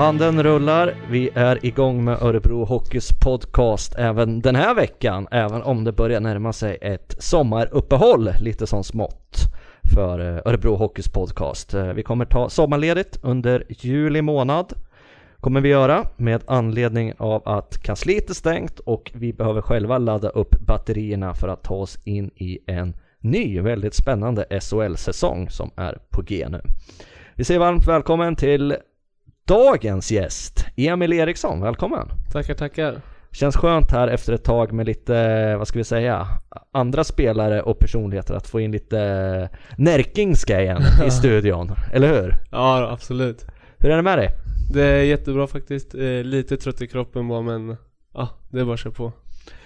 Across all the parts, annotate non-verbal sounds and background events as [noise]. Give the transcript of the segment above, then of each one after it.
Banden rullar, vi är igång med Örebro Hockeys podcast även den här veckan, även om det börjar närma sig ett sommaruppehåll lite som smått för eh, Örebro Hockeys podcast. Eh, vi kommer ta sommarledigt under juli månad kommer vi göra med anledning av att kansliet är stängt och vi behöver själva ladda upp batterierna för att ta oss in i en ny väldigt spännande SHL-säsong som är på G nu. Vi säger varmt välkommen till dagens gäst, Emil Eriksson. Välkommen! Tackar, tackar. Känns skönt här efter ett tag med lite, vad ska vi säga, andra spelare och personligheter att få in lite närkingska igen i [laughs] studion, eller hur? Ja, absolut. Hur är det med dig? Det är jättebra faktiskt. Eh, lite trött i kroppen bara men ja, det är bara att köra på.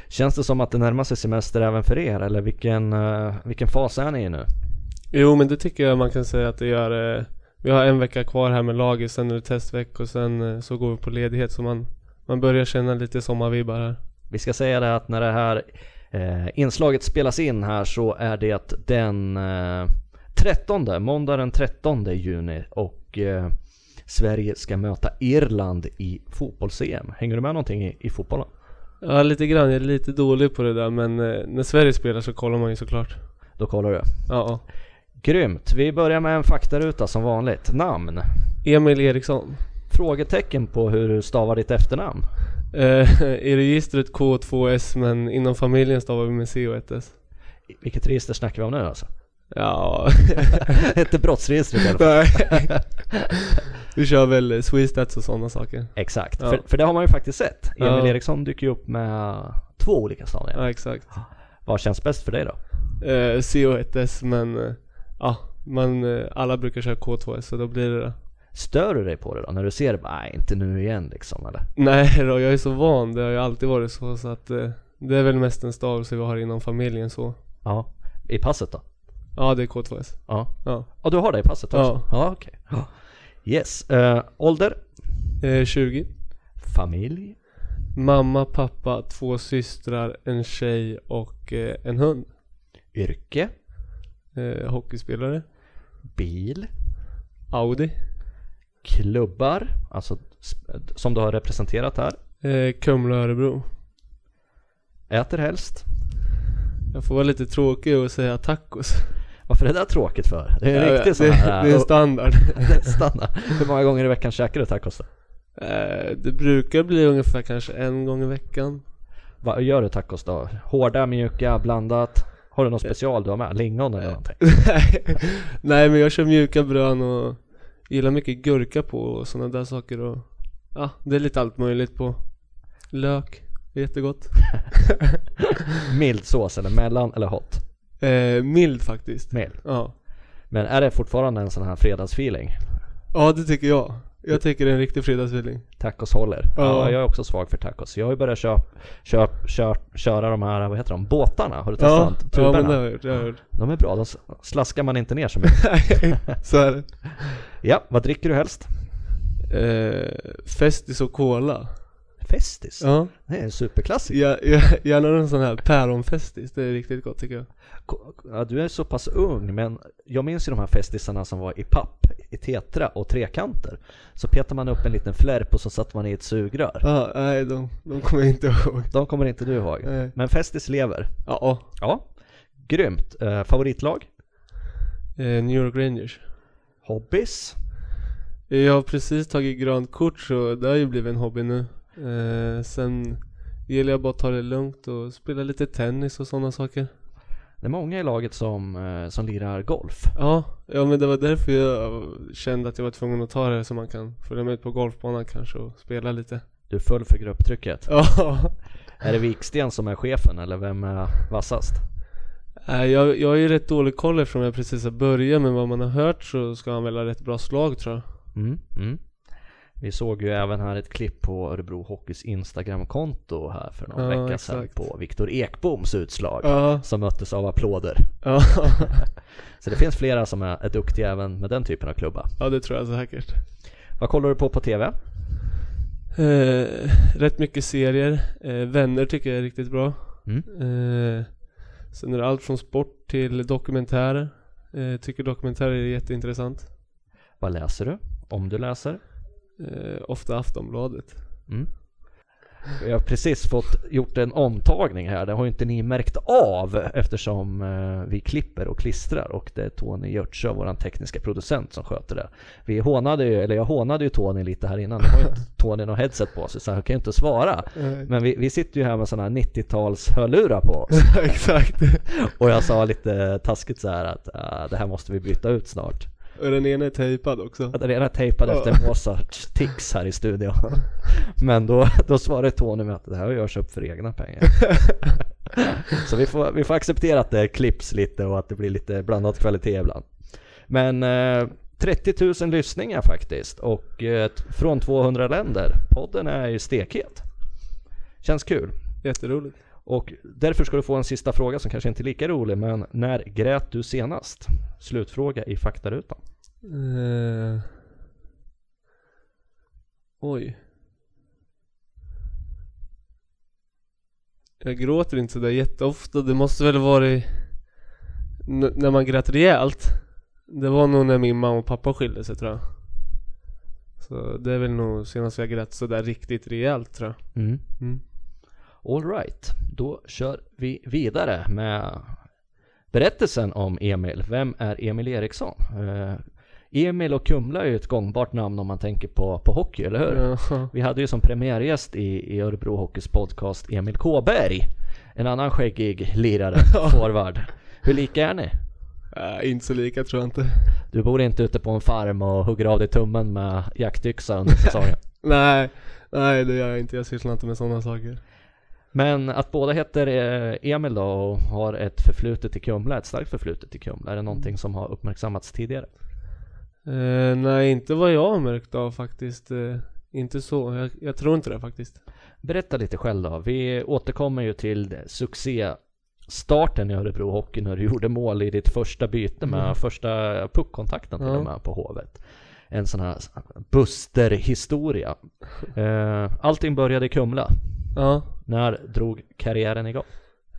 Känns det som att det närmar sig semester även för er eller vilken, uh, vilken fas är ni i nu? Jo men det tycker jag man kan säga att det gör. Vi har en vecka kvar här med laget, sen är det testveck och sen eh, så går vi på ledighet så man, man börjar känna lite sommarvibbar här. Vi ska säga det att när det här eh, inslaget spelas in här så är det den eh, 13, måndag den 13 juni och eh, Sverige ska möta Irland i fotbolls-EM. Hänger du med någonting i, i fotbollen? Ja lite grann, jag är lite dålig på det där men eh, när Sverige spelar så kollar man ju såklart. Då kollar du? Ja. Grymt! Vi börjar med en faktaruta som vanligt. Namn? Emil Eriksson. Frågetecken på hur du stavar ditt efternamn? Eh, I registret K2S men inom familjen stavar vi med C och ett S. Vilket register snackar vi om nu alltså? Ja... [laughs] Inte brottsregistret i alla fall. Nej. Vi kör väl Sweestats och sådana saker. Exakt, Ja. för, för det har man ju faktiskt sett. Emil Ja. Eriksson dyker ju upp med två olika stavningar. Ja exakt. Vad känns bäst för dig då? Eh, C och ett S men eh, ja, man, eh, alla brukar köra K2S så då blir det det. Stör du dig på det då? När du ser det, bara, nej inte nu igen liksom eller? Nej [laughs] då, jag är så van. Det har ju alltid varit så så att eh, det är väl mest en stavelse vi har inom familjen så. Ja. I passet då? Ja det är K2S. Ja. Ja. Ja du har det i passet också? Ja. Ja okej. Yes. Eh, ålder? Eh, 20. Familj? Mamma, pappa, två systrar, en tjej och eh, en hund. Yrke? Eh, hockeyspelare. Bil? Audi. Klubbar? Alltså som du har representerat här? Eh, Kumla Örebro. Äter helst? Jag får vara lite tråkig och säga tacos. Varför är det där tråkigt för? Det är Ja, riktig sån det, här... det är standard. [laughs] Stanna. Hur många gånger i veckan käkar du tacos då? Eh, det brukar bli ungefär kanske en gång i veckan. Vad gör du tacos då? Hårda, mjuka, blandat? Har du något special du har med? Lingon eller någonting? [laughs] Nej men jag kör mjuka brön och gillar mycket gurka på och sådana där saker och ja, det är lite allt möjligt på. Lök, det är jättegott. [laughs] Mild sås eller mellan eller hot? Eh, mild faktiskt. Mild. Ja. Men är det fortfarande en sån här fredagsfeeling? ja, det tycker jag. Jag tycker det är en riktig fredagsfeeling. Tacos håller? Ja. Ja. jag är också svag för tacos. Jag har ju börjat köp, köp, köp, köra de här, vad heter de, båtarna? Har du testat Ja, ja men det har jag gjort. Har. De är bra, de slaskar man inte ner så mycket. [laughs] Så är det. ja, vad dricker du helst? Eh, Festis och Cola. Festis? Ja. Det är en superklassiker. ja, ja gärna en sån här päronfestis. Det är riktigt gott tycker jag. Ja, du är så pass ung, men jag minns ju de här festisarna som var i papp, i tetra och trekanter. Så petar man upp en liten flärp och så satte man i ett sugrör. Ja, nej de, de kommer jag inte ihåg. De kommer inte du ihåg. Nej. Men Festis lever. Ja, Ja, grymt. Eh, favoritlag? eh, New York Rangers. Hobbys? Jag har precis tagit grönt kort så det har ju blivit en hobby nu. Eh, sen gillar jag bara att ta det lugnt och spela lite tennis och sådana saker. Det är många i laget som, eh, som lirar golf. Ja, ja men det var därför jag kände att jag var tvungen att ta det så man kan följa med ut på golfbanan kanske och spela lite. Du är full för grupptrycket. Ja, Är det Viksten som är chefen eller vem är vassast? Eh, jag, jag är ju rätt dålig koll eftersom jag precis har börjat men vad man har hört så ska han väl ha rätt bra slag tror jag. Mm, mm. Vi såg ju även här ett klipp på Örebro Hockeys Instagramkonto här för någon Ja, vecka sedan exakt. på Viktor Ekboms utslag. Ja, Som möttes av applåder. ja, [laughs] Så det finns flera som är, är duktiga även med den typen av klubba. ja det tror jag säkert. Vad kollar du på på TV? Eh, rätt mycket serier. Eh, Vänner tycker jag är riktigt bra. Mm. Eh, sen är det allt från sport till dokumentärer. Eh, tycker dokumentärer är jätteintressant. Vad läser du? Om du läser? Eh, ofta Aftonbladet. Mm. Vi har precis fått gjort en omtagning här, det har inte ni märkt av eftersom eh, vi klipper och klistrar och det är Tony Görtsö, vår tekniska producent som sköter det. Vi hånade ju, eller jag hånade ju Tony lite här innan, nu har ju inte [laughs] Tony något headset på sig så han kan ju inte svara. Men vi, vi sitter ju här med sådana här 90-tals hörlurar på oss [laughs] Exakt. och jag sa lite taskigt så här att ah, det här måste vi byta ut snart. Och den ena är tejpad också. Att den ena är tejpad Ja. efter Mozarts tics här i studion. [laughs] Men då, då svarade Tony med att det här görs upp för egna pengar. [laughs] Så vi får, vi får acceptera att det klipps lite och att det blir lite blandad kvalitet ibland. Men eh, 30 000 lyssningar faktiskt och eh, från 200 länder. Podden är ju stekhet. Känns kul. Jätteroligt. Och därför ska du få en sista fråga som kanske inte är lika rolig men när grät du senast? Slutfråga i faktarutan. Eh. Oj. Jag gråter inte sådär jätteofta. Det måste väl varit n- när man grät rejält. Det var nog när min mamma och pappa skilde sig tror jag. Så det är väl nog senast jag grät sådär riktigt rejält tror jag. Mm. Mm. All right, då kör vi vidare med berättelsen om Emil. Vem är Emil Eriksson? Eh, Emil och Kumla är ju ett gångbart namn om man tänker på, på hockey, eller hur? Ja. Vi hade ju som premiärgäst i, i Örebro Hockeys podcast Emil Kåberg. En annan skäggig lirare, [laughs] forward. Hur lika är ni? Äh, inte så lika tror jag inte. Du bor inte ute på en farm och hugger av dig tummen med jaktyxa under säsongen. [laughs] Nej, nej det gör jag inte. Jag sysslar inte med sådana saker. Men att båda heter eh, Emil då och har ett förflutet i Kumla, ett starkt förflutet i Kumla, är det någonting som har uppmärksammats tidigare? Eh, nej, inte vad jag har märkt av faktiskt. Eh, inte så. Jag, jag tror inte det faktiskt. Berätta lite själv då. Vi återkommer ju till succéstarten i Örebro Hockey när du [laughs] gjorde mål i ditt första byte med Mm. första puckkontakten till Ja. och med på Hovet. En sån här Buster-historia. [laughs] Eh, allting började i Kumla. Ja. När drog karriären igång?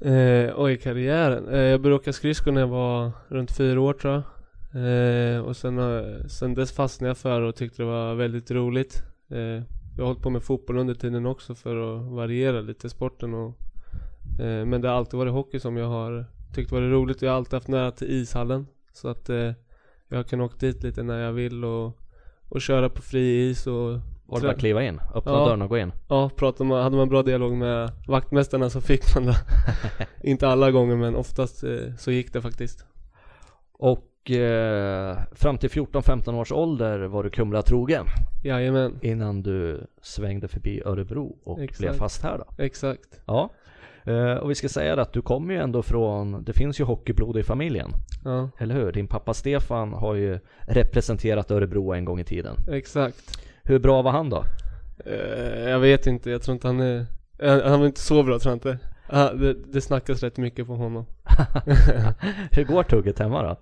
Eh, oj, karriären. Eh, jag började åka skridskor när jag var runt fyra år tror jag. Eh, och sen, eh, sen dess fastnade jag för och tyckte det var väldigt roligt. Eh, jag har hållit på med fotboll under tiden också för att variera lite sporten och eh, Men det har alltid varit hockey som jag har tyckt varit roligt. Jag har alltid haft nära till ishallen. Så att eh, jag kan åka dit lite när jag vill och, och köra på fri is och var det bara kliva in, öppna Ja. dörren och gå in? Ja, pratar man, hade man bra dialog med vaktmästarna så fick man det. [laughs] Inte alla gånger men oftast eh, så gick det faktiskt. Och eh, fram till 14-15 års ålder var du Kumla trogen Jajamän, innan du svängde förbi Örebro och Exakt. blev fast här då. exakt. Ja, eh, och vi ska säga att du kommer ju ändå från, det finns ju hockeyblod i familjen, Ja, eller hur? Din pappa Stefan har ju representerat Örebro en gång i tiden. exakt. Hur bra var han då? Eh, jag vet inte, jag tror inte han är... eh, han var inte så bra tror jag inte. Ah, det, det snackas rätt mycket på honom. [laughs] Hur går tugget hemma då?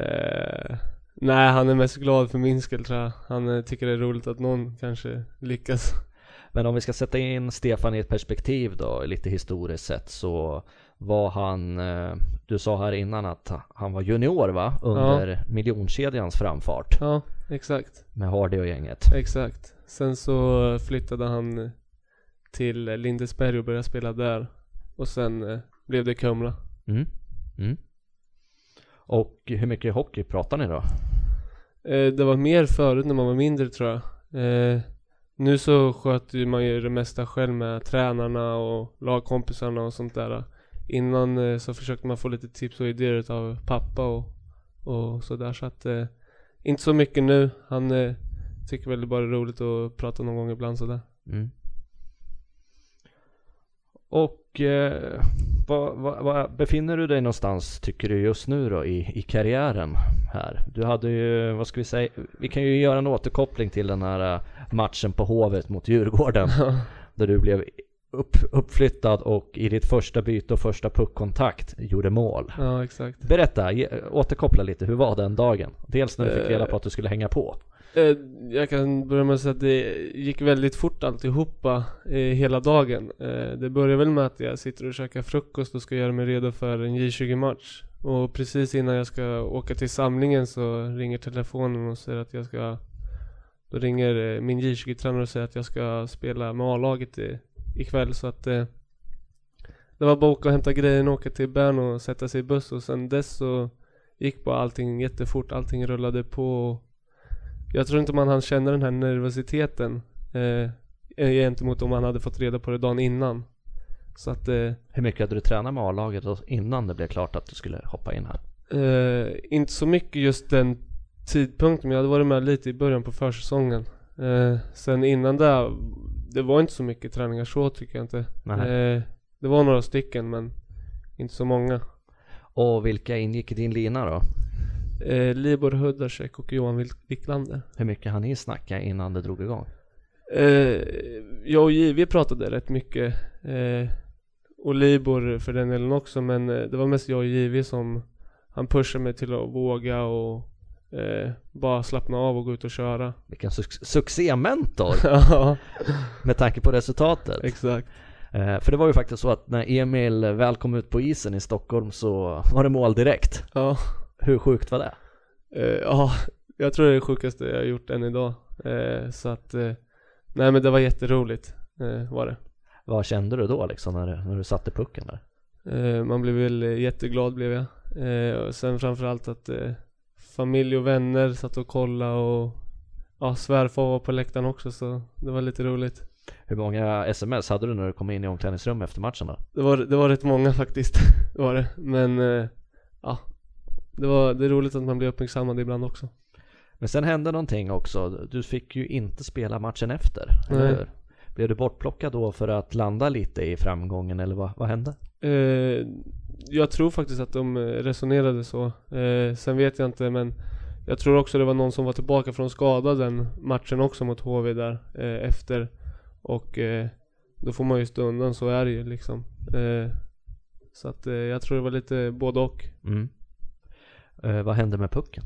Eh, nej, han är mest glad för min skull tror jag. Han tycker det är roligt att någon kanske lyckas. Men om vi ska sätta in Stefan i ett perspektiv då, lite historiskt sett så var han, eh, du sa här innan att han var junior va? Under miljonkedjans framfart Ja, exakt. med Hardy och gänget. Exakt. Sen så flyttade han till Lindesberg och började spela där. Och sen eh, blev det Kumla. Mm. Mm. Och hur mycket hockey pratar ni då? Eh, det var mer förut när man var mindre tror jag. Nu så sköter man ju det mesta själv med tränarna och lagkompisarna och sånt där. Innan eh, så försökte man få lite tips och idéer av pappa och, och sådär. Så att eh, inte så mycket nu. Han eh, tycker väl det bara är roligt att prata någon gång ibland sådär. Mm. Och eh, vad, vad, vad befinner du dig någonstans tycker du just nu då i, i karriären här? Du hade ju, vad ska vi säga, vi kan ju göra en återkoppling till den här matchen på Hovet mot Djurgården. [laughs] där du blev upp, uppflyttad och i ditt första byte och första puckkontakt gjorde mål. ja, exakt. Berätta, ge, återkoppla lite, hur var den dagen? Dels när du fick Eh. reda på att du skulle hänga på. Eh, Jag kan börja med att säga att det gick väldigt fort alltihopa eh, hela dagen. Eh, det börjar väl med att jag sitter och käkar frukost och ska göra mig redo för en J20-match. Och precis innan jag ska åka till samlingen så ringer telefonen och säger att jag ska då ringer eh, min J20-tränare och säger att jag ska spela med A-laget i, ikväll så att eh, det var bara att åka och hämta grejerna, åka till Bern och sätta sig i buss och sen dess så gick bara allting jättefort, allting rullade på. Jag tror inte man hann känna den här nervositeten eh, gentemot om man hade fått reda på det dagen innan. Så att eh, Hur mycket hade du tränat med A-laget innan det blev klart att du skulle hoppa in här? Eh, inte så mycket just den tidpunkten, men jag hade varit med lite i början på försäsongen. Eh, sen innan det, det var inte så mycket träningar så tycker jag inte. Eh, det var några stycken men inte så många. Och vilka ingick i din lina då? Eh, Libor Huddasek och Johan Wik- Wiklander. Hur mycket hann ni snacka innan det drog igång? Eh, jag och JV pratade rätt mycket. Eh, och Libor för den delen också men eh, det var mest jag och JV som han pushade mig till att våga och eh, bara slappna av och gå ut och köra. Vilken su- succémentor [laughs] med tanke på resultatet. exakt. Eh, för det var ju faktiskt så att när Emil väl kom ut på isen i Stockholm så var det mål direkt. Ja, Hur sjukt var det? eh, ja, jag tror det är det sjukaste jag har gjort än idag. Eh, så att, eh, nej men det var jätteroligt eh, var det. Vad kände du då liksom när, du- när du satte pucken där? Man blev väl jätteglad blev jag. Och sen framförallt att familj och vänner satt och kollade och ja, svärfar var på läktaren också så det var lite roligt. Hur många sms hade du när du kom in i omklädningsrummet efter matchen då? Det var, det var rätt många faktiskt, [laughs] det var det. Men eh, ja, det var det är roligt att man blir uppmärksammad ibland också. Men sen hände någonting också. Du fick ju inte spela matchen efter, eller Nej. hur? Blev du bortplockad då för att landa lite i framgången eller vad, vad hände? Eh, jag tror faktiskt att de eh, resonerade så. Eh, sen vet jag inte men jag tror också det var någon som var tillbaka från skada den matchen också mot HV där eh, efter. Och eh, då får man ju stå undan, så är det ju liksom. Eh, så att jag tror det var lite både och. Mm. Vad hände med pucken?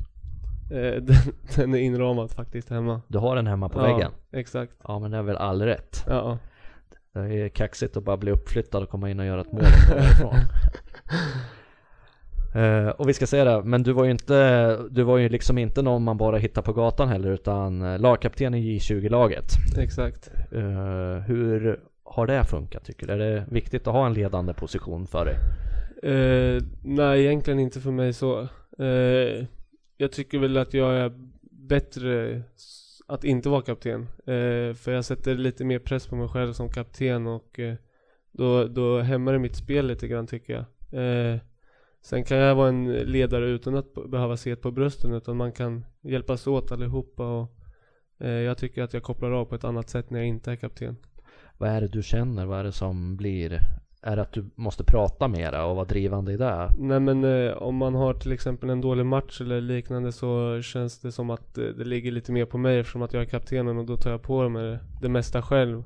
Eh, [laughs] den, den är inramad faktiskt hemma. Du har den hemma på väggen? Ja, exakt. Ja men det är väl all rätt. Ja, Det är kaxigt att bara bli uppflyttad och komma in och göra ett mål därifrån. [laughs] Eh, och vi ska säga det, men du var ju inte, du var ju liksom inte någon man bara hittar på gatan heller utan eh, lagkapten i J20-laget. exakt. Eh, hur har det funkat tycker du? Är det viktigt att ha en ledande position för dig? Eh, nej, egentligen inte för mig så. Jag tycker väl att jag är bättre att inte vara kapten. Eh, för jag sätter lite mer press på mig själv som kapten och eh, då, då hämmar det mitt spel lite grann tycker jag. Eh, sen kan jag vara en ledare utan att behöva se på brösten utan man kan hjälpas åt allihopa och eh, jag tycker att jag kopplar av på ett annat sätt när jag inte är kapten. Vad är det du känner? Vad är det som blir? Är att du måste prata mera och vara drivande i det? Nej men eh, om man har till exempel en dålig match eller liknande så känns det som att eh, det ligger lite mer på mig eftersom att jag är kaptenen och då tar jag på mig det, det mesta själv.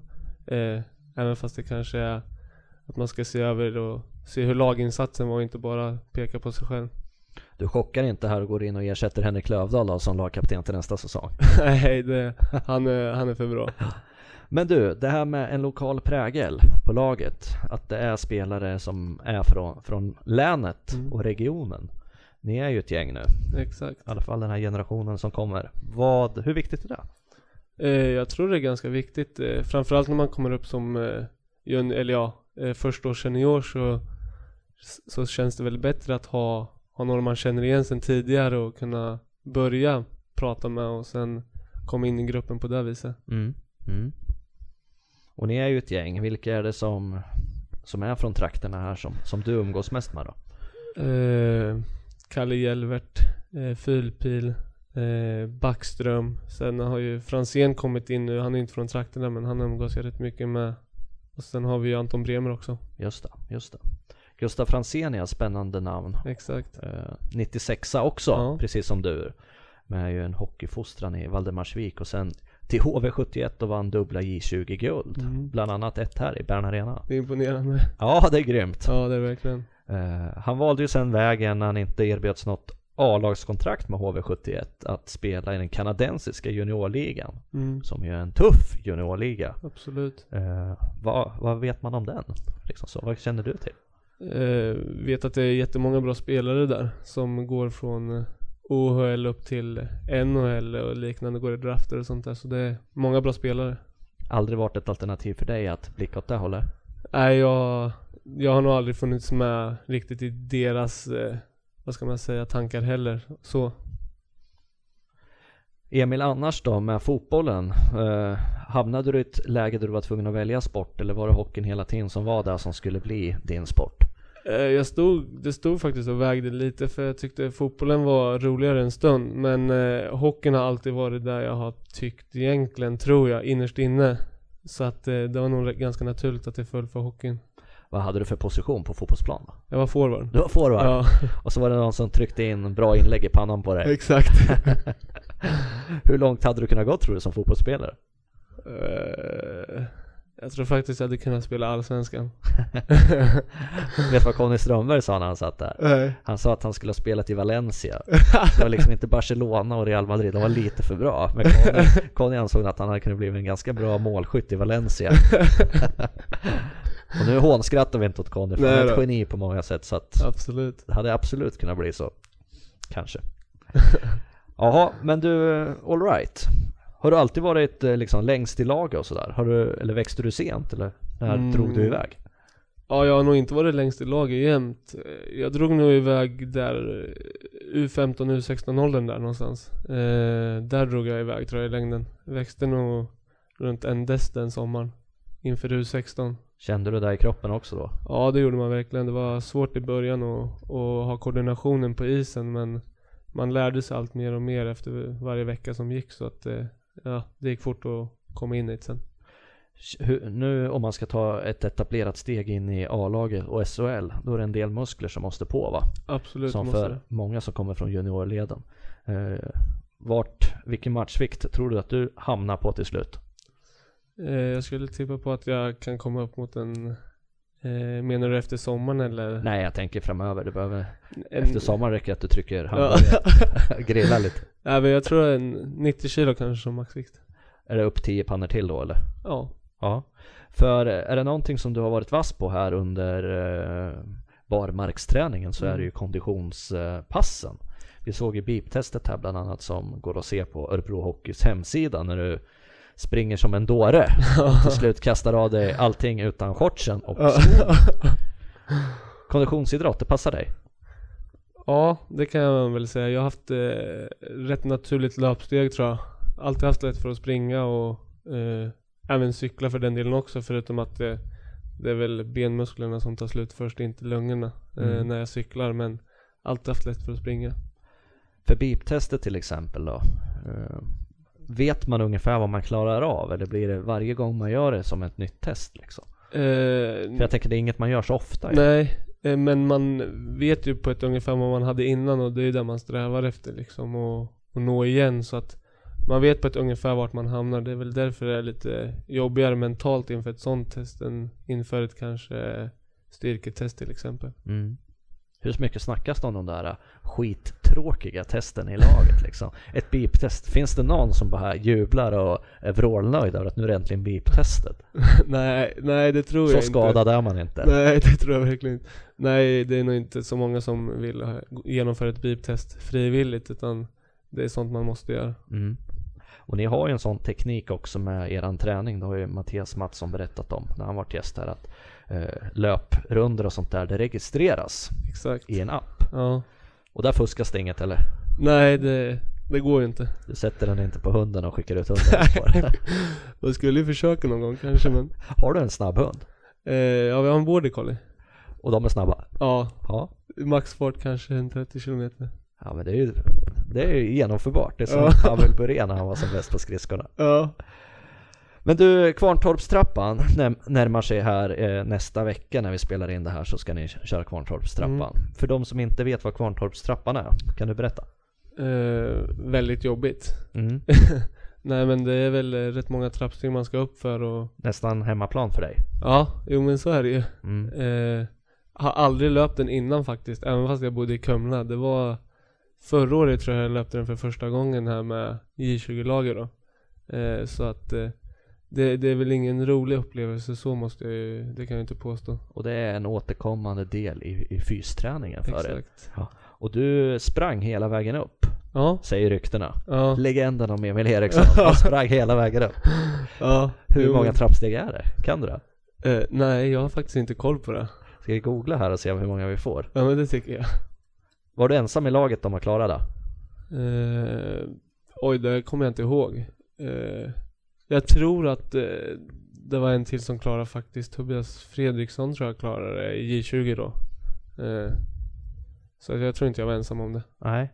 Eh, även fast det kanske är att man ska se över och se hur laginsatsen var och inte bara peka på sig själv. Du chockar inte här och går in och ersätter Henrik Lövdahl då, som lagkapten till nästa säsong? [laughs] Nej, det, han, är, han är för bra. [laughs] Men du, det här med en lokal prägel på laget. Att det är spelare som är från, från länet Mm. och regionen. Ni är ju ett gäng nu. Exakt. I alla fall den här generationen som kommer. Vad, hur viktigt är det? Eh, jag tror det är ganska viktigt. Eh, framförallt när man kommer upp som, eh, eller ja, eh, första års senior så, så känns det väl bättre att ha, ha några man känner igen sedan tidigare och kunna börja prata med och sen komma in i gruppen på det viset. Mm. Mm. Och ni är ju ett gäng. Vilka är det som, som är från trakterna här som, som du umgås mest med då? Eh, Kalle Hjelvert, eh, Fylpil, eh, Backström. Sen har ju Franzén kommit in nu. Han är inte från trakterna men han umgås jag rätt mycket med. Och sen har vi ju Anton Bremer också. Just det, just det. Gustav Franzén är ett spännande namn. Exakt. Eh, 96 också, Ja. precis som du. Med ju en hockeyfostran i Valdemarsvik och sen till HV71 och vann dubbla J20-guld. Mm. Bland annat ett här i Bern Arena. Det är imponerande. Ja, det är grymt. Ja det är verkligen. Eh, han valde ju sen vägen när han inte erbjöds något A-lagskontrakt med HV71 att spela i den kanadensiska juniorligan. Mm. Som ju är en tuff juniorliga. Absolut. Eh, vad, vad vet man om den? Liksom så, vad känner du till? Eh, vet att det är jättemånga bra spelare där som går från OHL upp till NHL och liknande, går i drafter och sånt där. Så det är många bra spelare. Aldrig varit ett alternativ för dig att blicka åt det hållet? Nej, jag, jag har nog aldrig funnits med riktigt i deras, eh, vad ska man säga, tankar heller. Så. Emil, annars då med fotbollen? Eh, hamnade du i ett läge där du var tvungen att välja sport eller var det hockeyn hela tiden som var det som skulle bli din sport? Eh, jag stod, det stod faktiskt och vägde lite för jag tyckte fotbollen var roligare en stund. Men eh, hockeyn har alltid varit där jag har tyckt egentligen, tror jag, innerst inne. Så att eh, det var nog ganska naturligt att jag föll för hockeyn. Vad hade du för position på fotbollsplan? Då? Jag var forward. Du var forward? Ja, [laughs] Och så var det någon som tryckte in bra inlägg i pannan på dig. [laughs] exakt. [laughs] Hur långt hade du kunnat gå tror du som fotbollsspelare? Eh, jag tror faktiskt jag hade kunnat spela Allsvenskan. [laughs] Vet du vad Conny Strömberg sa när han satt där? Nej. Han sa att han skulle ha spelat i Valencia. [laughs] Det var liksom inte Barcelona och Real Madrid, de var lite för bra. Men Conny, [laughs] Conny ansåg att han hade kunnat bli en ganska bra målskytt i Valencia. och nu hånskrattar vi inte åt Conny, för han är ett geni på många sätt. Så att Absolut. det hade absolut kunnat bli så. Kanske. Jaha, men du, alright. Har du alltid varit eh, liksom längst i laget och sådär? Eller växte du sent eller när Mm. drog du iväg? Ja, jag har nog inte varit längst i laget jämt. Jag drog nog iväg där eh, U15, U16 åldern där någonstans. Eh, där drog jag iväg tror jag i längden. Växte nog runt en dess den sommaren. Inför U16. Kände du det i kroppen också då? Ja, det gjorde man verkligen. Det var svårt i början att, att ha koordinationen på isen men man lärde sig allt mer och mer efter varje vecka som gick så att eh, ja, det gick fort att komma in i det sen. Hur, nu om man ska ta ett etablerat steg in i A-laget och SHL, då är det en del muskler som måste på va? Absolut som för det. många som kommer från juniorleden. Eh, vart, vilken matchvikt tror du att du hamnar på till slut? Eh, jag skulle tippa på att jag kan komma upp mot en Menar du efter sommaren eller? Nej jag tänker framöver, du behöver, En, efter sommaren räcker det att du trycker Ja. hamburgare, [laughs] grilla lite. Nej men jag tror en 90 kilo kanske som maxvikt. Är det upp 10 pannor till då eller? Ja. Ja. För eh, är det någonting som du har varit vass på här under eh, barmarksträningen så är det ju konditionspassen. Vi såg ju beep-testet här bland annat som går att se på Örebro Hockeys hemsida när du springer som en dåre och till [laughs] slut kastar av dig allting utan shortsen och skon. [laughs] Konditionsidrott, det passar dig? Ja, det kan jag väl säga. Jag har haft eh, rätt naturligt löpsteg tror jag. Alltid haft lätt för att springa och eh, även cykla för den delen också förutom att det, det är väl benmusklerna som tar slut först, inte lungorna eh, Mm. när jag cyklar. Men alltid haft lätt för att springa. För beep-testet till exempel då? Vet man ungefär vad man klarar av eller blir det varje gång man gör det som ett nytt test liksom? Eh, För jag tänker det är inget man gör så ofta ju. Nej, eh, men man vet ju på ett ungefär vad man hade innan och det är det man strävar efter liksom och, och nå igen så att man vet på ett ungefär vart man hamnar. Det är väl därför det är lite jobbigare mentalt inför ett sånt test än inför ett kanske styrketest till exempel. Mm. Hur mycket snackas det om de där skittråkiga testen i laget liksom? Ett beep-test, finns det någon som bara jublar och är vrålnöjd över att nu är det äntligen beep-testet? [laughs] nej, nej det tror Så jag inte. skadad är man inte. Nej, det tror jag verkligen inte. Nej, det är nog inte så många som vill ha- genomföra ett beep-test frivilligt utan det är sånt man måste göra. Mm. Och ni har ju en sån teknik också med eran träning. Det har ju Mattias Mattsson berättat om när han varit gäst här. Att eh, löprundor och sånt där, det registreras Exakt. i en app. Ja. Och där fuskas det inget eller? Nej, det, det går ju inte. Du sätter den inte på hunden och skickar ut hunden. [laughs] Man skulle ju försöka någon gång kanske men Har du en snabb hund? eh, Ja vi har en border collie Och de är snabba? Ja, Ja. maxfart kanske en 30 kilometer Ja men det är ju, det är ju genomförbart. Det är som Ja. Pavel Bure när han var som bäst på skridskorna. Ja Men du, Kvarntorpstrappan [laughs] närmar sig här eh, nästa vecka när vi spelar in det här så ska ni köra Kvarntorpstrappan. För de som inte vet vad Kvarntorpstrappan är, kan du berätta? eh, Väldigt jobbigt Mm. [laughs] Nej men det är väl eh, rätt många trappsteg man ska upp för och Nästan hemmaplan för dig. Ja, jo men så är det ju Mm. eh, Har aldrig löpt den innan faktiskt, även fast jag bodde i Kumla Det var Förra året tror jag jag löpte den för första gången här med J20-laget då eh, Så att eh, det, det är väl ingen rolig upplevelse så måste jag ju, det kan jag inte påstå Och det är en återkommande del i, i fysträningen för dig. Exakt Och du sprang hela vägen upp Ja, säger ryktena. ja, Legenden om Emil Eriksson, han [laughs] sprang hela vägen upp. ja. Hur Jo. många trappsteg är det? Kan du det? Eh, nej, jag har faktiskt inte koll på det. Ska vi googla här och se hur många vi får? Ja men det tycker jag. Var du ensam i laget om att klara det? Eh, oj, det kommer jag inte ihåg. Eh, jag tror att eh, det var en till som klarade faktiskt. Tobias Fredriksson tror jag klarade det i J20 då. Eh, så jag tror inte jag var ensam om det. Nej.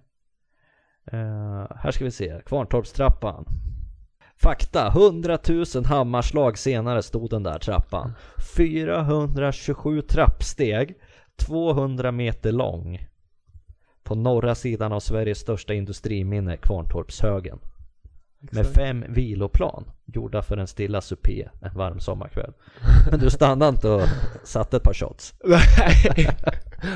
Eh, här ska vi se, Kvarntorpstrappan. Fakta, 100 000 hammarslag senare stod den där trappan. 427 trappsteg, 200 meter lång. På norra sidan av Sveriges största industriminne, Kvarntorpshögen. Med fem viloplan, gjorda för en stilla supé en varm sommarkväll. [laughs] Men du stannade inte och satte ett par shots? [laughs] Nej,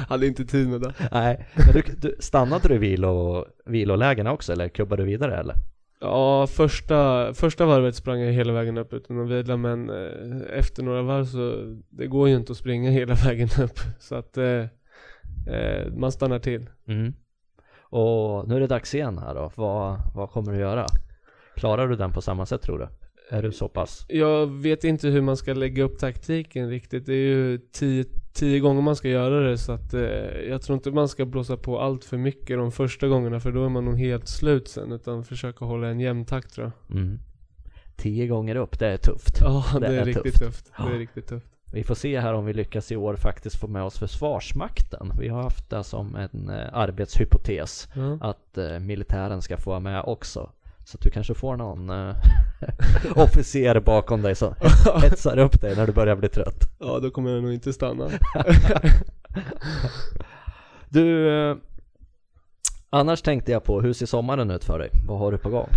hade inte tid med det. Nej, men du, du, stannade du i vilo, vilolägena också eller kubbade du vidare eller? Ja, första, första varvet sprang jag hela vägen upp utan att vila men eh, efter några varv så det går ju inte att springa hela [laughs] vägen upp så att eh, eh, man stannar till. Mm. Och nu är det dags igen här då. Vad, vad kommer du göra? Klarar du den på samma sätt tror du? Är du så pass? Jag vet inte hur man ska lägga upp taktiken riktigt. Det är ju tio, tio gånger man ska göra det så att eh, jag tror inte man ska blåsa på allt för mycket de första gångerna för då är man nog helt slut sen utan försöka hålla en jämn takt tror jag. Mm. Tio gånger upp, det är tufft. Ja, det, Det är, är riktigt tufft. tufft. Det är Ja. riktigt tufft. Vi får se här om vi lyckas i år faktiskt få med oss Försvarsmakten. Vi har haft det som en eh, arbetshypotes Ja. att eh, militären ska få vara med också. Så att du kanske får någon eh, [laughs] officer bakom dig som [laughs] hetsar upp dig när du börjar bli trött. ja, då kommer jag nog inte stanna. [laughs] Du, eh, annars tänkte jag på, hur ser sommaren ut för dig? Vad har du på gång?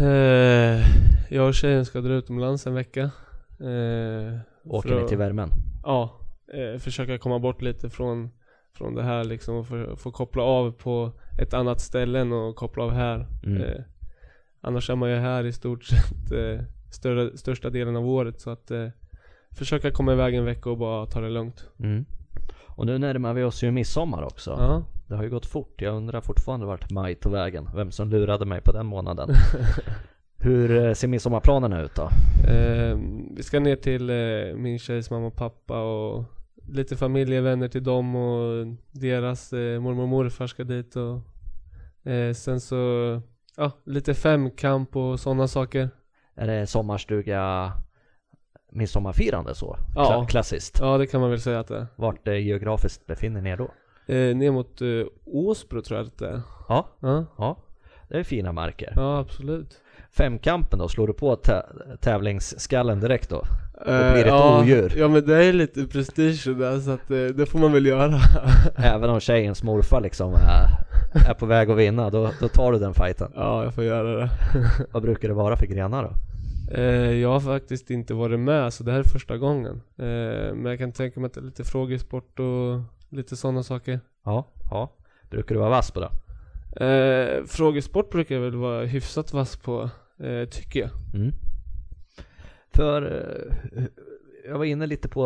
Eh, jag och tjejen ska dra utomlands en vecka. Åker ni till värmen? Ja, försöka komma bort lite från, från det här liksom och få, få koppla av på ett annat ställe än att koppla av här. Mm. Annars är man ju här i stort sett eh, större, största delen av året så att eh, försöka komma iväg en vecka och bara ta det lugnt. Mm. Och nu närmar vi oss ju midsommar också. Ja. Det har ju gått fort. Jag undrar fortfarande vart maj tog vägen. Vem som lurade mig på den månaden. [laughs] Hur eh, ser midsommarplanerna ut då? Eh, vi ska ner till eh, min tjejs mamma och pappa och lite familjevänner till dem och deras eh, mormor och morfar ska dit och eh, sen så, ja, lite femkamp och sådana saker. Är det sommarstuga midsommarfirande så? Ja. Kla- klassiskt. Ja, det kan man väl säga att det är. Vart eh, geografiskt befinner ni er då? Eh, ner mot eh, Åsbro tror jag att det är. Ja, Ja, ja. Det är fina marker. ja absolut. Femkampen då, slår du på tä- tävlingsskallen direkt då? Eh, blir ett ja, odjur. Ja men det är lite prestige där så att eh, det får man väl göra. [laughs] Även om tjejens morfar liksom är, [laughs] är på väg att vinna, då, då tar du den fighten. ja, jag får göra det. [laughs] Vad brukar det vara för grenar då? Eh, jag har faktiskt inte varit med så det här är första gången. Eh, men jag kan tänka mig att det är lite frågesport och lite sådana saker. Ja, ja. Brukar du vara vass på det? Eh, frågesport brukar jag väl vara hyfsat vass på, tycker jag. Mm. För jag var inne lite på,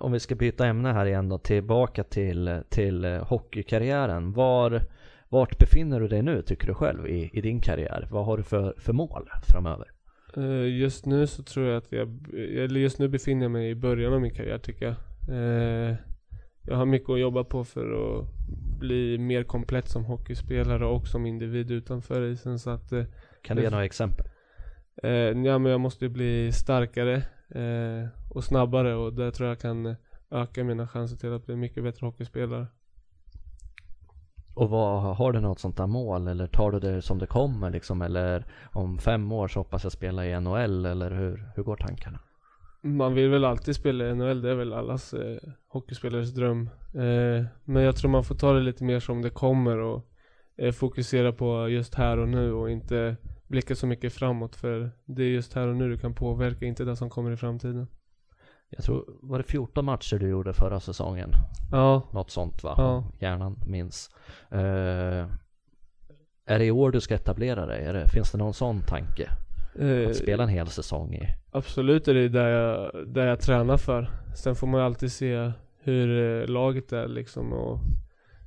om vi ska byta ämne här igen då, tillbaka till, till hockeykarriären. Var, vart befinner du dig nu tycker du själv i, i din karriär? Vad har du för, för mål framöver? Eh, just nu så tror jag att jag, eller just nu befinner jag mig i början av min karriär tycker jag. Eh, jag har mycket att jobba på för att bli mer komplett som hockeyspelare och som individ utanför isen så att eh, Kan du ge några exempel? Ja men jag måste bli starkare och snabbare och det tror jag kan öka mina chanser till att bli mycket bättre hockeyspelare. Och vad, har du något sånt där mål eller tar du det som det kommer liksom? Eller om fem år så hoppas jag spela i NHL eller hur, hur går tankarna? Man vill väl alltid spela i NHL, det är väl allas eh, hockeyspelares dröm. Eh, men jag tror man får ta det lite mer som det kommer och eh, fokusera på just här och nu och inte blicka så mycket framåt för det är just här och nu du kan påverka, inte det som kommer i framtiden. Jag tror, var det 14 matcher du gjorde förra säsongen? Ja, Något sånt va? Ja. Hjärnan minns. Eh, är det i år du ska etablera dig? Det, finns det någon sån tanke? eh, Att spela en hel säsong i? Absolut är det där jag, där jag tränar för. Sen får man alltid se hur eh, laget är liksom och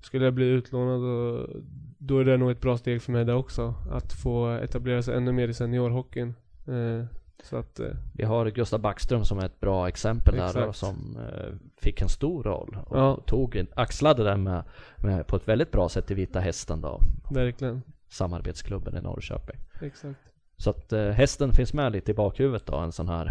skulle jag bli utlånad och då är det nog ett bra steg för mig där också. Att få etablera sig ännu mer i seniorhockeyn. Eh, så att, eh, Vi har Gustav Backström som är ett bra exempel där Exakt. som eh, fick en stor roll och Ja. tog, axlade den med, med, på ett väldigt bra sätt i Vita Hästen då, verkligen. samarbetsklubben i Norrköping. Exakt. Så att eh, hästen finns med lite i bakhuvudet då en sån här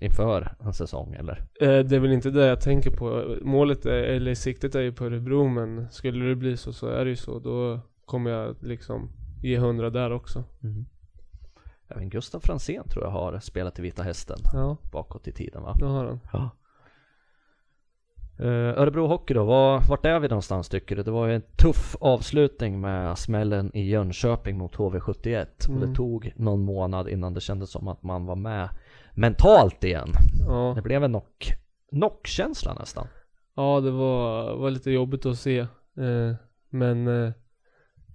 inför en säsong eller? Eh, det är väl inte det jag tänker på. Målet, är, eller siktet är ju på Örebro men skulle det bli så så är det ju så. Då kommer jag liksom ge hundra där också. Även Gustav Fransén tror jag har spelat i Vita Hästen Ja, bakåt i tiden va? det har han. Ja. Uh, Örebro Hockey då, var, vart är vi någonstans tycker du? Det var ju en tuff avslutning med smällen i Jönköping mot HV71 och Mm. det tog någon månad innan det kändes som att man var med mentalt igen. Ja. Det blev en knock, knockkänsla nästan. Ja, det var, var lite jobbigt att se. Eh, men eh,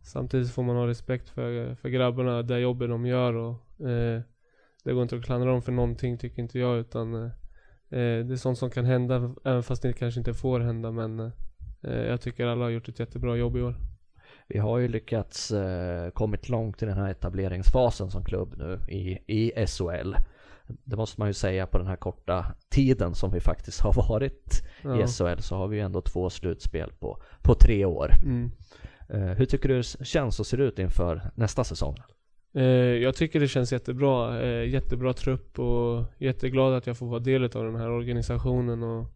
samtidigt får man ha respekt för, för grabbarna, det jobbet de gör och eh, det går inte att klandra dem för någonting tycker inte jag utan eh, eh, det är sånt som kan hända även fast det kanske inte får hända men eh, jag tycker alla har gjort ett jättebra jobb i år. Vi har ju lyckats eh, kommit långt i den här etableringsfasen som klubb nu i, i SHL. Det måste man ju säga på den här korta tiden som vi faktiskt har varit Ja. i SHL så har vi ju ändå två slutspel på, på tre år. Mm. Eh, hur tycker du det känns och ser ut inför nästa säsong? Eh, jag tycker det känns jättebra. Eh, jättebra trupp och jätteglad att jag får vara del av den här organisationen. Och,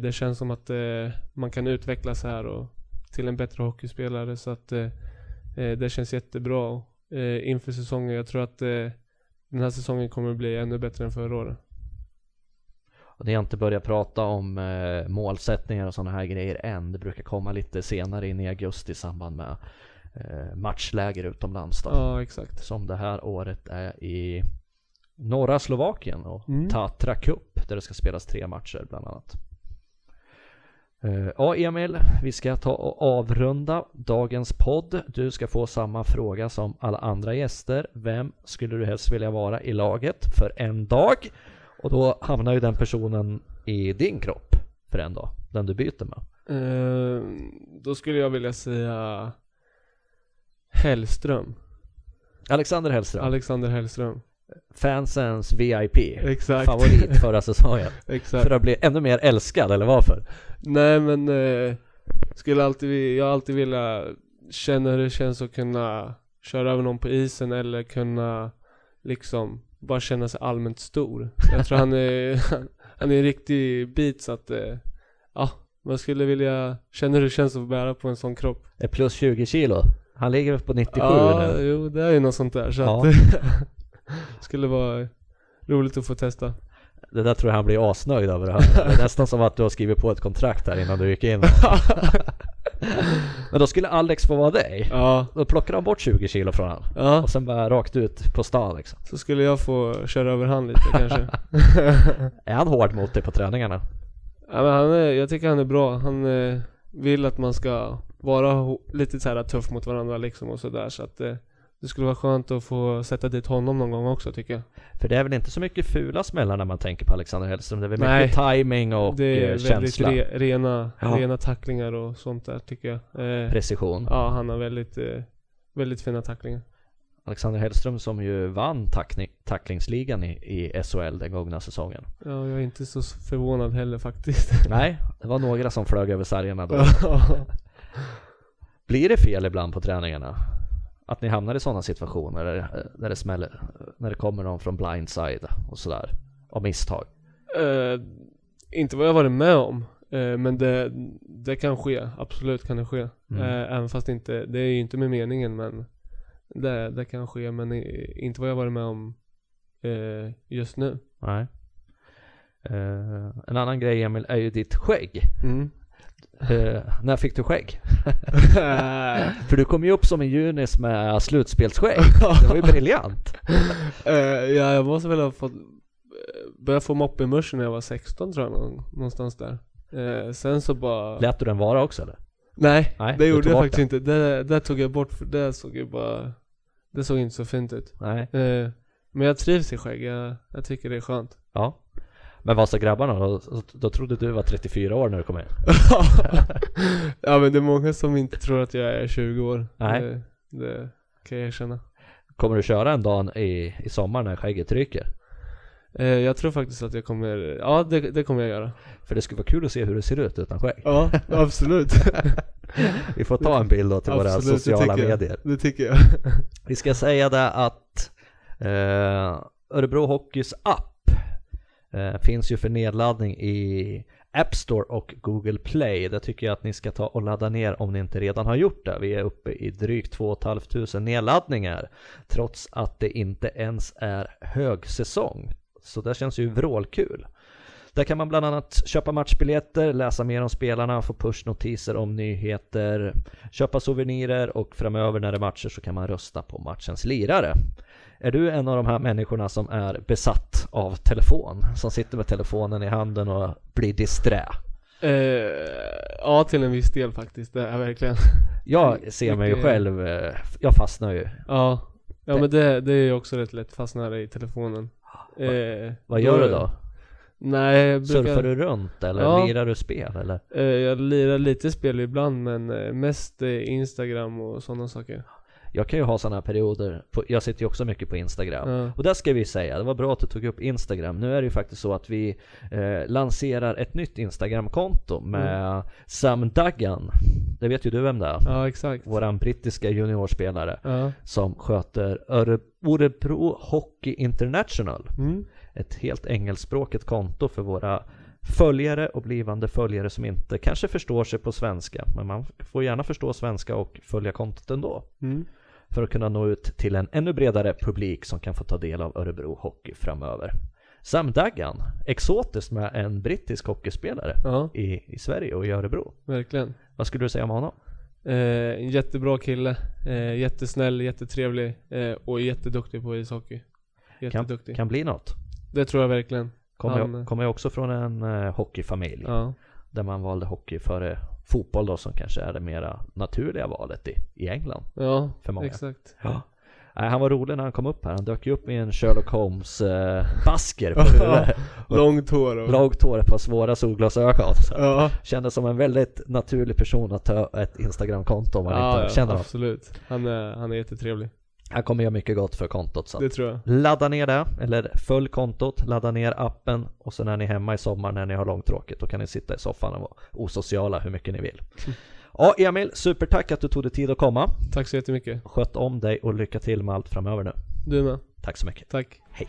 det känns som att man kan utvecklas här och till en bättre hockeyspelare. Så att det känns jättebra inför säsongen. Jag tror att den här säsongen kommer bli ännu bättre än förra året. Och ni har inte börjat prata om eh, målsättningar och sådana här grejer än. Det brukar komma lite senare in i augusti i samband med eh, matchläger utomlands då. Ja, exakt. Som det här året är i norra Slovakien och Mm. Tatra Cup där det ska spelas tre matcher bland annat. Eh, Ja Emil, vi ska ta och avrunda dagens podd. Du ska få samma fråga som alla andra gäster. Vem skulle du helst vilja vara i laget för en dag? Och då hamnar ju den personen i din kropp för en dag, den du byter med. Eh, då skulle jag vilja säga Hellström. Alexander Hellström, Alexander Hellström. fansens VIP, Exakt. favorit förra säsongen. [laughs] Exakt. För att bli ännu mer älskad, eller varför? Nej men eh, skulle alltid, jag har alltid velat känna hur det känns att kunna köra över någon på isen eller kunna liksom bara känna sig allmänt stor. Jag tror han är, [laughs] han är en riktig bit så att eh, ja, man skulle vilja känna hur det känns att bära på en sån kropp. Är plus 20 kilo. Han ligger på 97 ja, nu. jo det är ju något sånt där så Ja. att [laughs] skulle vara roligt att få testa. Det där tror jag han blir asnöjd över. [laughs] Det är nästan som att du har skrivit på ett kontrakt här innan du gick in. Men då skulle Alex få vara dig. ja, Då plockar han bort 20 kilo från han. ja, Och sen bara rakt ut på stan liksom. så skulle jag få köra över han lite kanske. [laughs] Är han hård mot dig på träningarna? Ja, men han är, jag tycker han är bra. Han eh, vill att man ska vara lite så här tuff mot varandra liksom och sådär så att eh, det skulle vara skönt att få sätta dit honom någon gång också tycker jag. För det är väl inte så mycket fula smällar när man tänker på Alexander Hellström. Det är väl Nej. mycket timing och det är eh, väldigt känsla. re, rena, Ja. rena tacklingar och sånt där tycker jag. Eh, Precision. ja, han har väldigt, eh, väldigt fina tacklingar. Alexander Hellström som ju vann tackni- tacklingsligan i, i SHL den gångna säsongen. Ja, jag är inte så förvånad heller faktiskt. [laughs] Nej, det var några som flög över sargarna då. Blir det fel ibland på träningarna? Att ni hamnar i sådana situationer där, där det smäller, när det kommer någon från blindside och sådär, av misstag? Eh, inte vad jag varit med om. Eh, men det, det kan ske. Absolut kan det ske. Mm. Eh, även fast inte, det är ju inte med meningen men det, det kan ske. Men inte vad jag varit med om eh, just nu. Nej. Eh, en annan grej Emil är ju ditt skägg. Mm. Eh, när fick du skägg? [laughs] För du kom ju upp som en junis med slutspelsskägg. [laughs] Det var ju briljant. Eh, ja, jag måste väl ha fått eh, börja få moppe-muschen när jag var 16 tror jag. Någon, någonstans där. Eh, sen så bara... Lät du den vara också eller? Nej, Nej, det gjorde jag faktiskt den. inte. Det, det tog jag bort för det såg ju bara... Det såg inte så fint ut. Nej. Men jag trivs i skägg. Jag, jag tycker det är skönt. Ja. Men vad sa grabbarna då? Då trodde du var 34 år när du kom in? [laughs] ja men det är många som inte tror att jag är 20 år. Nej. Det, det kan jag erkänna. Kommer du köra en dag i, i sommar när skägget ryker? Eh, jag tror faktiskt att jag kommer, ja det, det kommer jag göra. För det skulle vara kul att se hur det ser ut utan skägg. Ja, absolut. [laughs] Vi får ta en bild då till våra Absolut, det sociala jag. medier. det tycker jag. Vi ska säga det att eh, Örebro Hockeys app Eh, finns ju för nedladdning i App Store och Google Play. Det tycker jag att ni ska ta och ladda ner om ni inte redan har gjort det. Vi är uppe i drygt 2 500 nedladdningar trots att det inte ens är högsäsong. Så det känns ju vrålkul. Där kan man bland annat köpa matchbiljetter, läsa mer om spelarna, få pushnotiser om nyheter, köpa souvenirer och framöver när det är matcher så kan man rösta på matchens lirare. Är du en av de här människorna som är besatt av telefon? Som sitter med telefonen i handen och blir disträ? Eh, ja till en viss del faktiskt, det är verkligen. [laughs] Jag ser mig ju själv, eh, jag fastnar ju. Ja, ja men det, det är ju också rätt lätt fastna i telefonen. Eh, Vad gör du då? Nej, jag brukar, Surfar du runt eller Ja. lirar du spel eller? Jag lirar lite spel ibland men mest Instagram och sådana saker. Jag kan ju ha sådana perioder, på, jag sitter ju också mycket på Instagram. Ja. Och där ska vi säga, det var bra att du tog upp Instagram. Nu är det ju faktiskt så att vi eh, lanserar ett nytt Instagramkonto med Sam Duggan. Det vet ju du vem det är. Ja, exakt. Våran brittiska juniorspelare Ja. som sköter Öre- Örebro Hockey International. Mm. Ett helt engelskspråkigt konto för våra följare och blivande följare som inte kanske förstår sig på svenska. Men man får gärna förstå svenska och följa kontot ändå. Mm. För att kunna nå ut till en ännu bredare publik som kan få ta del av Örebro Hockey framöver. Sam Duggan, exotiskt med en brittisk hockeyspelare Ja, i, i Sverige och i Örebro. verkligen. Vad skulle du säga om honom? Eh, en jättebra kille, eh, jättesnäll, jättetrevlig eh, och jätteduktig på ishockey. Jätteduktig. Kan bli något. Det tror jag verkligen. Kommer, Han- jag, kommer jag också från en eh, hockeyfamilj Ja. Där man valde hockey före fotboll då som kanske är det mera naturliga valet i, i England. Ja, För många. exakt. Ja. Nej, han var rolig när han kom upp här. Han dök ju upp i en Sherlock Holmes eh, basker på [laughs] huvudet. Långt hår och... Långt hår, ett par svåra solglasögon. Så Ja, Kändes som en väldigt naturlig person att ta ett Instagramkonto om man ja, inte känner ja honom. absolut. Han är, han är jättetrevlig. Han kommer göra mycket gott för kontot så Det tror jag. Ladda ner det, eller följ kontot, ladda ner appen och sen är ni hemma i sommar när ni har långtråkigt då kan ni sitta i soffan och vara osociala hur mycket ni vill. [laughs] Ja Emil, supertack att du tog dig tid att komma. Tack så jättemycket. Sköt om dig och lycka till med allt framöver nu. Du med. Tack så mycket. Tack. Hej.